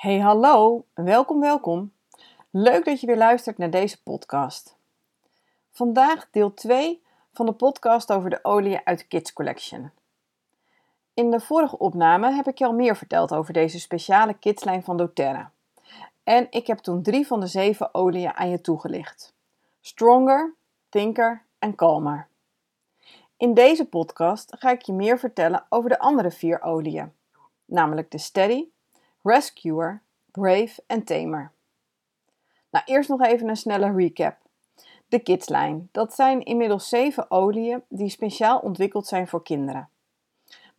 Hey hallo, welkom welkom. Leuk dat je weer luistert naar deze podcast. Vandaag deel 2 van de podcast over de olie uit de Kids Collection. In de vorige opname heb ik je al meer verteld over deze speciale kidslijn van doTERRA. En ik heb toen drie van de zeven oliën aan je toegelicht. Stronger, Thinker en Calmer. In deze podcast ga ik je meer vertellen over de andere vier oliën, namelijk de Steady, Rescuer, Brave en Tamer. Nou, eerst nog even een snelle recap. De Kidslijn, dat zijn inmiddels zeven oliën die speciaal ontwikkeld zijn voor kinderen.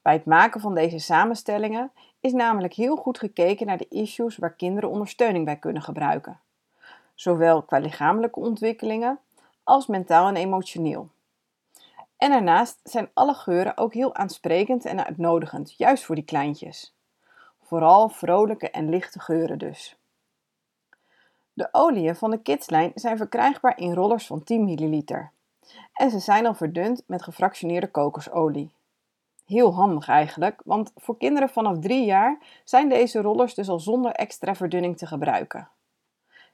Bij het maken van deze samenstellingen is namelijk heel goed gekeken naar de issues waar kinderen ondersteuning bij kunnen gebruiken. Zowel qua lichamelijke ontwikkelingen als mentaal en emotioneel. En daarnaast zijn alle geuren ook heel aansprekend en uitnodigend, juist voor die kleintjes. Vooral vrolijke en lichte geuren dus. De oliën van de kidslijn zijn verkrijgbaar in rollers van 10 ml. En ze zijn al verdund met gefractioneerde kokosolie. Heel handig eigenlijk, want voor kinderen vanaf 3 jaar zijn deze rollers dus al zonder extra verdunning te gebruiken.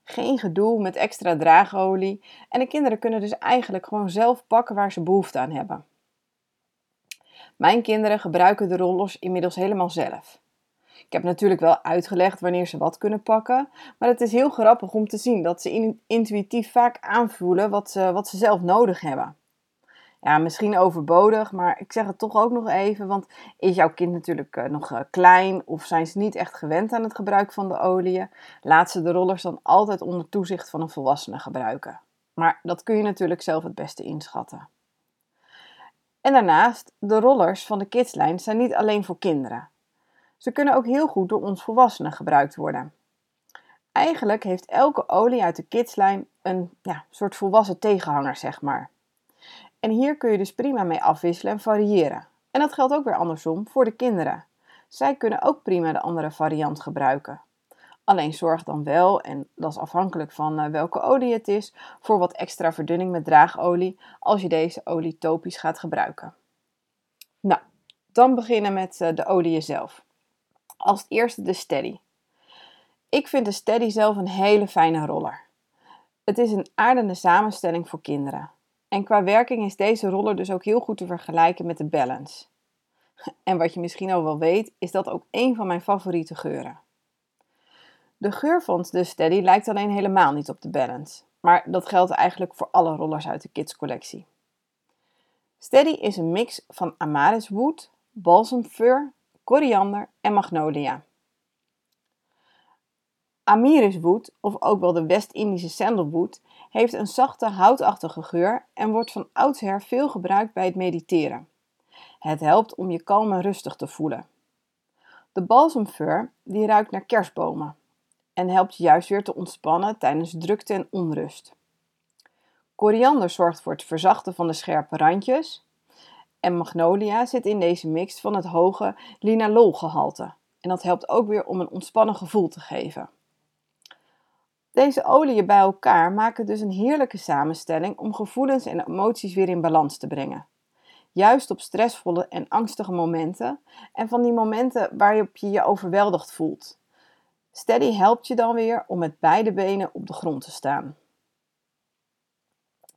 Geen gedoe met extra draagolie en de kinderen kunnen dus eigenlijk gewoon zelf pakken waar ze behoefte aan hebben. Mijn kinderen gebruiken de rollers inmiddels helemaal zelf. Ik heb natuurlijk wel uitgelegd wanneer ze wat kunnen pakken, maar het is heel grappig om te zien dat ze intuïtief vaak aanvoelen wat ze, wat ze zelf nodig hebben. Ja, misschien overbodig, maar ik zeg het toch ook nog even, want is jouw kind natuurlijk eh, nog eh, klein of zijn ze niet echt gewend aan het gebruik van de oliën, laat ze de rollers dan altijd onder toezicht van een volwassene gebruiken. Maar dat kun je natuurlijk zelf het beste inschatten. En daarnaast, de rollers van de kidslijn zijn niet alleen voor kinderen. Ze kunnen ook heel goed door ons volwassenen gebruikt worden. Eigenlijk heeft elke olie uit de kidslijn een ja, soort volwassen tegenhanger, zeg maar. En hier kun je dus prima mee afwisselen en variëren. En dat geldt ook weer andersom voor de kinderen. Zij kunnen ook prima de andere variant gebruiken. Alleen zorg dan wel, en dat is afhankelijk van eh, welke olie het is, voor wat extra verdunning met draagolie als je deze olie topisch gaat gebruiken. Nou, dan beginnen met eh, de olie zelf. Als eerste de Steady. Ik vind de Steady zelf een hele fijne roller. Het is een aardende samenstelling voor kinderen. En qua werking is deze roller dus ook heel goed te vergelijken met de Balance. En wat je misschien al wel weet, is dat ook een van mijn favoriete geuren. De geur van de Steady lijkt alleen helemaal niet op de Balance, maar dat geldt eigenlijk voor alle rollers uit de Kids collectie. Steady is een mix van Amariswood, balsamfir, koriander en magnolia. Amiriswood, of ook wel de West-Indische sandalwood, heeft een zachte houtachtige geur en wordt van oudsher veel gebruikt bij het mediteren. Het helpt om je kalm en rustig te voelen. De balsamfir die ruikt naar kerstbomen en helpt je juist weer te ontspannen tijdens drukte en onrust. Koriander zorgt voor het verzachten van de scherpe randjes en magnolia zit in deze mix van het hoge linaloolgehalte en dat helpt ook weer om een ontspannen gevoel te geven. Deze oliën bij elkaar maken dus een heerlijke samenstelling om gevoelens en emoties weer in balans te brengen. Juist op stressvolle en angstige momenten en van die momenten waarop je je overweldigd voelt. Steady helpt je dan weer om met beide benen op de grond te staan.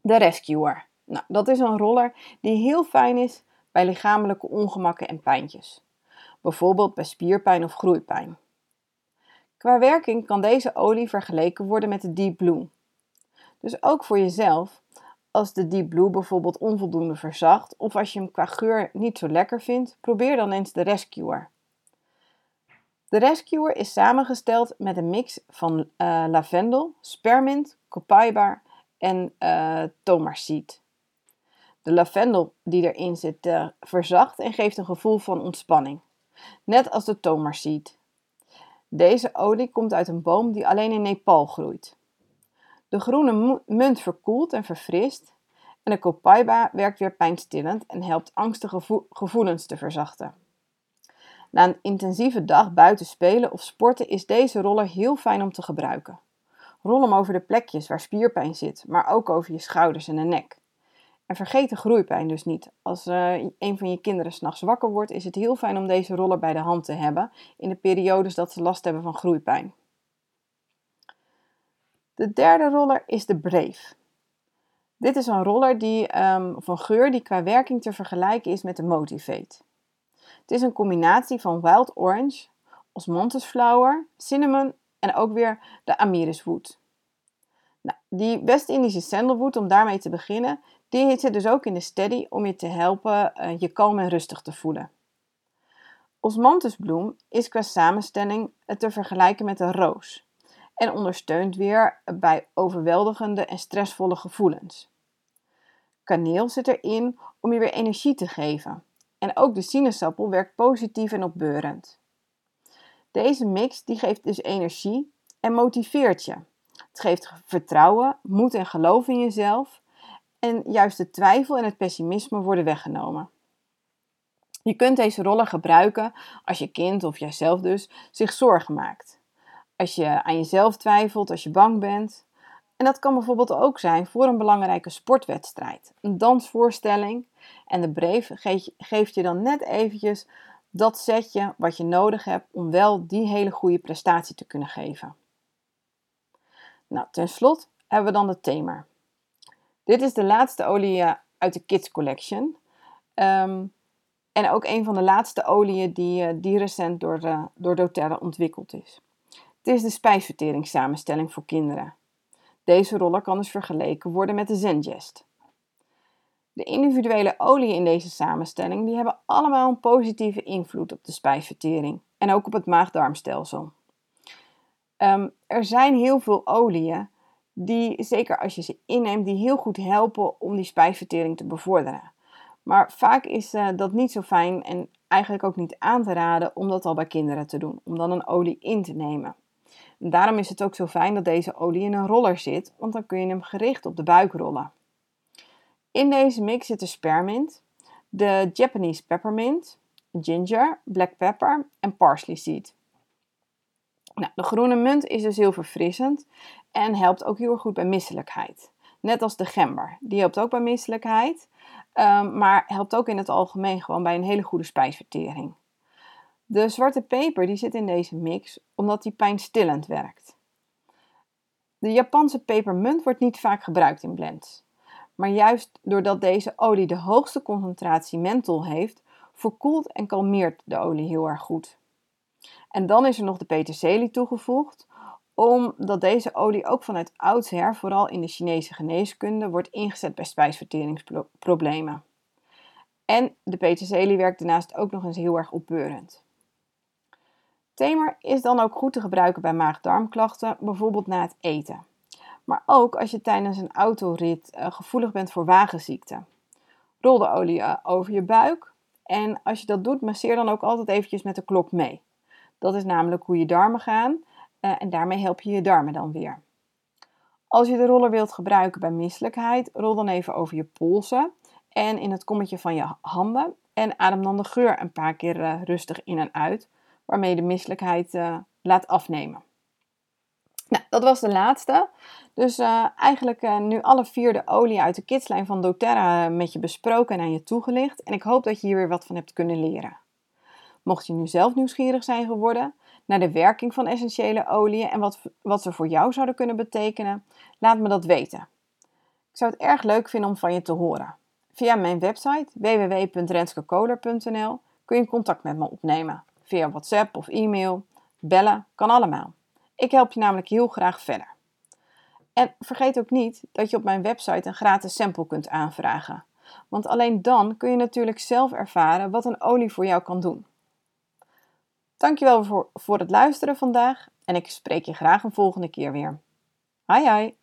De Rescuer. Nou, dat is een roller die heel fijn is bij lichamelijke ongemakken en pijntjes. Bijvoorbeeld bij spierpijn of groeipijn. Qua werking kan deze olie vergeleken worden met de Deep Blue. Dus ook voor jezelf, als de Deep Blue bijvoorbeeld onvoldoende verzacht of als je hem qua geur niet zo lekker vindt, probeer dan eens de Rescuer. De Rescuer is samengesteld met een mix van uh, lavendel, spermint, copaiba en uh, tomarseed. De lavendel die erin zit uh, verzacht en geeft een gevoel van ontspanning, net als de tomarseed. Deze olie komt uit een boom die alleen in Nepal groeit. De groene munt verkoelt en verfrist en de copaiba werkt weer pijnstillend en helpt angstige gevoelens te verzachten. Na een intensieve dag buiten spelen of sporten is deze roller heel fijn om te gebruiken. Rol hem over de plekjes waar spierpijn zit, maar ook over je schouders en de nek. En vergeet de groeipijn dus niet. Als uh, een van je kinderen s'nachts wakker wordt, is het heel fijn om deze roller bij de hand te hebben in de periodes dat ze last hebben van groeipijn. De derde roller is de Brave. Dit is een roller die, um, geur die qua werking te vergelijken is met de Motivate. Het is een combinatie van Wild Orange, Osmanthus Flower, Cinnamon en ook weer de Amiriswood. Nou, die West-Indische sandalwood, om daarmee te beginnen, die zit dus ook in de steady om je te helpen uh, je kalm en rustig te voelen. Osmanthusbloem is qua samenstelling te vergelijken met een roos en ondersteunt weer bij overweldigende en stressvolle gevoelens. Kaneel zit erin om je weer energie te geven. En ook de sinaasappel werkt positief en opbeurend. Deze mix die geeft dus energie en motiveert je. Het geeft vertrouwen, moed en geloof in jezelf. En juist de twijfel en het pessimisme worden weggenomen. Je kunt deze rollen gebruiken als je kind of jijzelf dus zich zorgen maakt. Als je aan jezelf twijfelt, als je bang bent. En dat kan bijvoorbeeld ook zijn voor een belangrijke sportwedstrijd, een dansvoorstelling. En de brief geeft je dan net eventjes dat setje wat je nodig hebt om wel die hele goede prestatie te kunnen geven. Nou, ten slotte hebben we dan de Tamer. Dit is de laatste olie eh, uit de Kids Collection. Ehm, en ook een van de laatste oliën die, eh, die recent door, uh, door doTERRA ontwikkeld is. Het is de spijsverteringssamenstelling voor kinderen. Deze roller kan dus vergeleken worden met de Zengest. De individuele oliën in deze samenstelling die hebben allemaal een positieve invloed op de spijsvertering en ook op het maag-darmstelsel. Ehm, er zijn heel veel oliën die, zeker als je ze inneemt, die heel goed helpen om die spijsvertering te bevorderen. Maar vaak is uh, dat niet zo fijn en eigenlijk ook niet aan te raden om dat al bij kinderen te doen, om dan een olie in te nemen. En daarom is het ook zo fijn dat deze olie in een roller zit, want dan kun je hem gericht op de buik rollen. In deze mix zitten spearmint, de Japanese peppermint, ginger, black pepper en parsley seed. Nou, de groene munt is dus heel verfrissend en helpt ook heel erg goed bij misselijkheid. Net als de gember. Die helpt ook bij misselijkheid, um, maar helpt ook in het algemeen gewoon bij een hele goede spijsvertering. De zwarte peper die zit in deze mix omdat die pijnstillend werkt. De Japanse pepermunt wordt niet vaak gebruikt in blends. Maar juist doordat deze olie de hoogste concentratie menthol heeft, verkoelt en kalmeert de olie heel erg goed. En dan is er nog de peterselie toegevoegd, omdat deze olie ook vanuit oudsher, vooral in de Chinese geneeskunde, wordt ingezet bij spijsverteringsproblemen. En de peterselie werkt daarnaast ook nog eens heel erg opbeurend. Tamer is dan ook goed te gebruiken bij maag-darmklachten, bijvoorbeeld na het eten. Maar ook als je tijdens een autorit uh, gevoelig bent voor wagenziekte. Rol de olie eh, over je buik en als je dat doet, masseer dan ook altijd eventjes met de klok mee. Dat is namelijk hoe je darmen gaan uh, en daarmee help je je darmen dan weer. Als je de roller wilt gebruiken bij misselijkheid, rol dan even over je polsen en in het kommetje van je handen en adem dan de geur een paar keer rustig in en uit waarmee je de misselijkheid uh, laat afnemen. Nou, dat was de laatste. Dus eigenlijk nu alle vier de olie uit de kidslijn van doTERRA met je besproken en aan je toegelicht. En ik hoop dat je hier weer wat van hebt kunnen leren. Mocht je nu zelf nieuwsgierig zijn geworden naar de werking van essentiële oliën en wat, wat ze voor jou zouden kunnen betekenen, laat me dat weten. Ik zou het erg leuk vinden om van je te horen. Via mijn website www.renskekoler.nl kun je contact met me opnemen via WhatsApp of e-mail. Bellen kan allemaal. Ik help je namelijk heel graag verder. En vergeet ook niet dat je op mijn website een gratis sample kunt aanvragen. Want alleen dan kun je natuurlijk zelf ervaren wat een olie voor jou kan doen. Dankjewel voor, voor het luisteren vandaag en ik spreek je graag een volgende keer weer. Hai hai!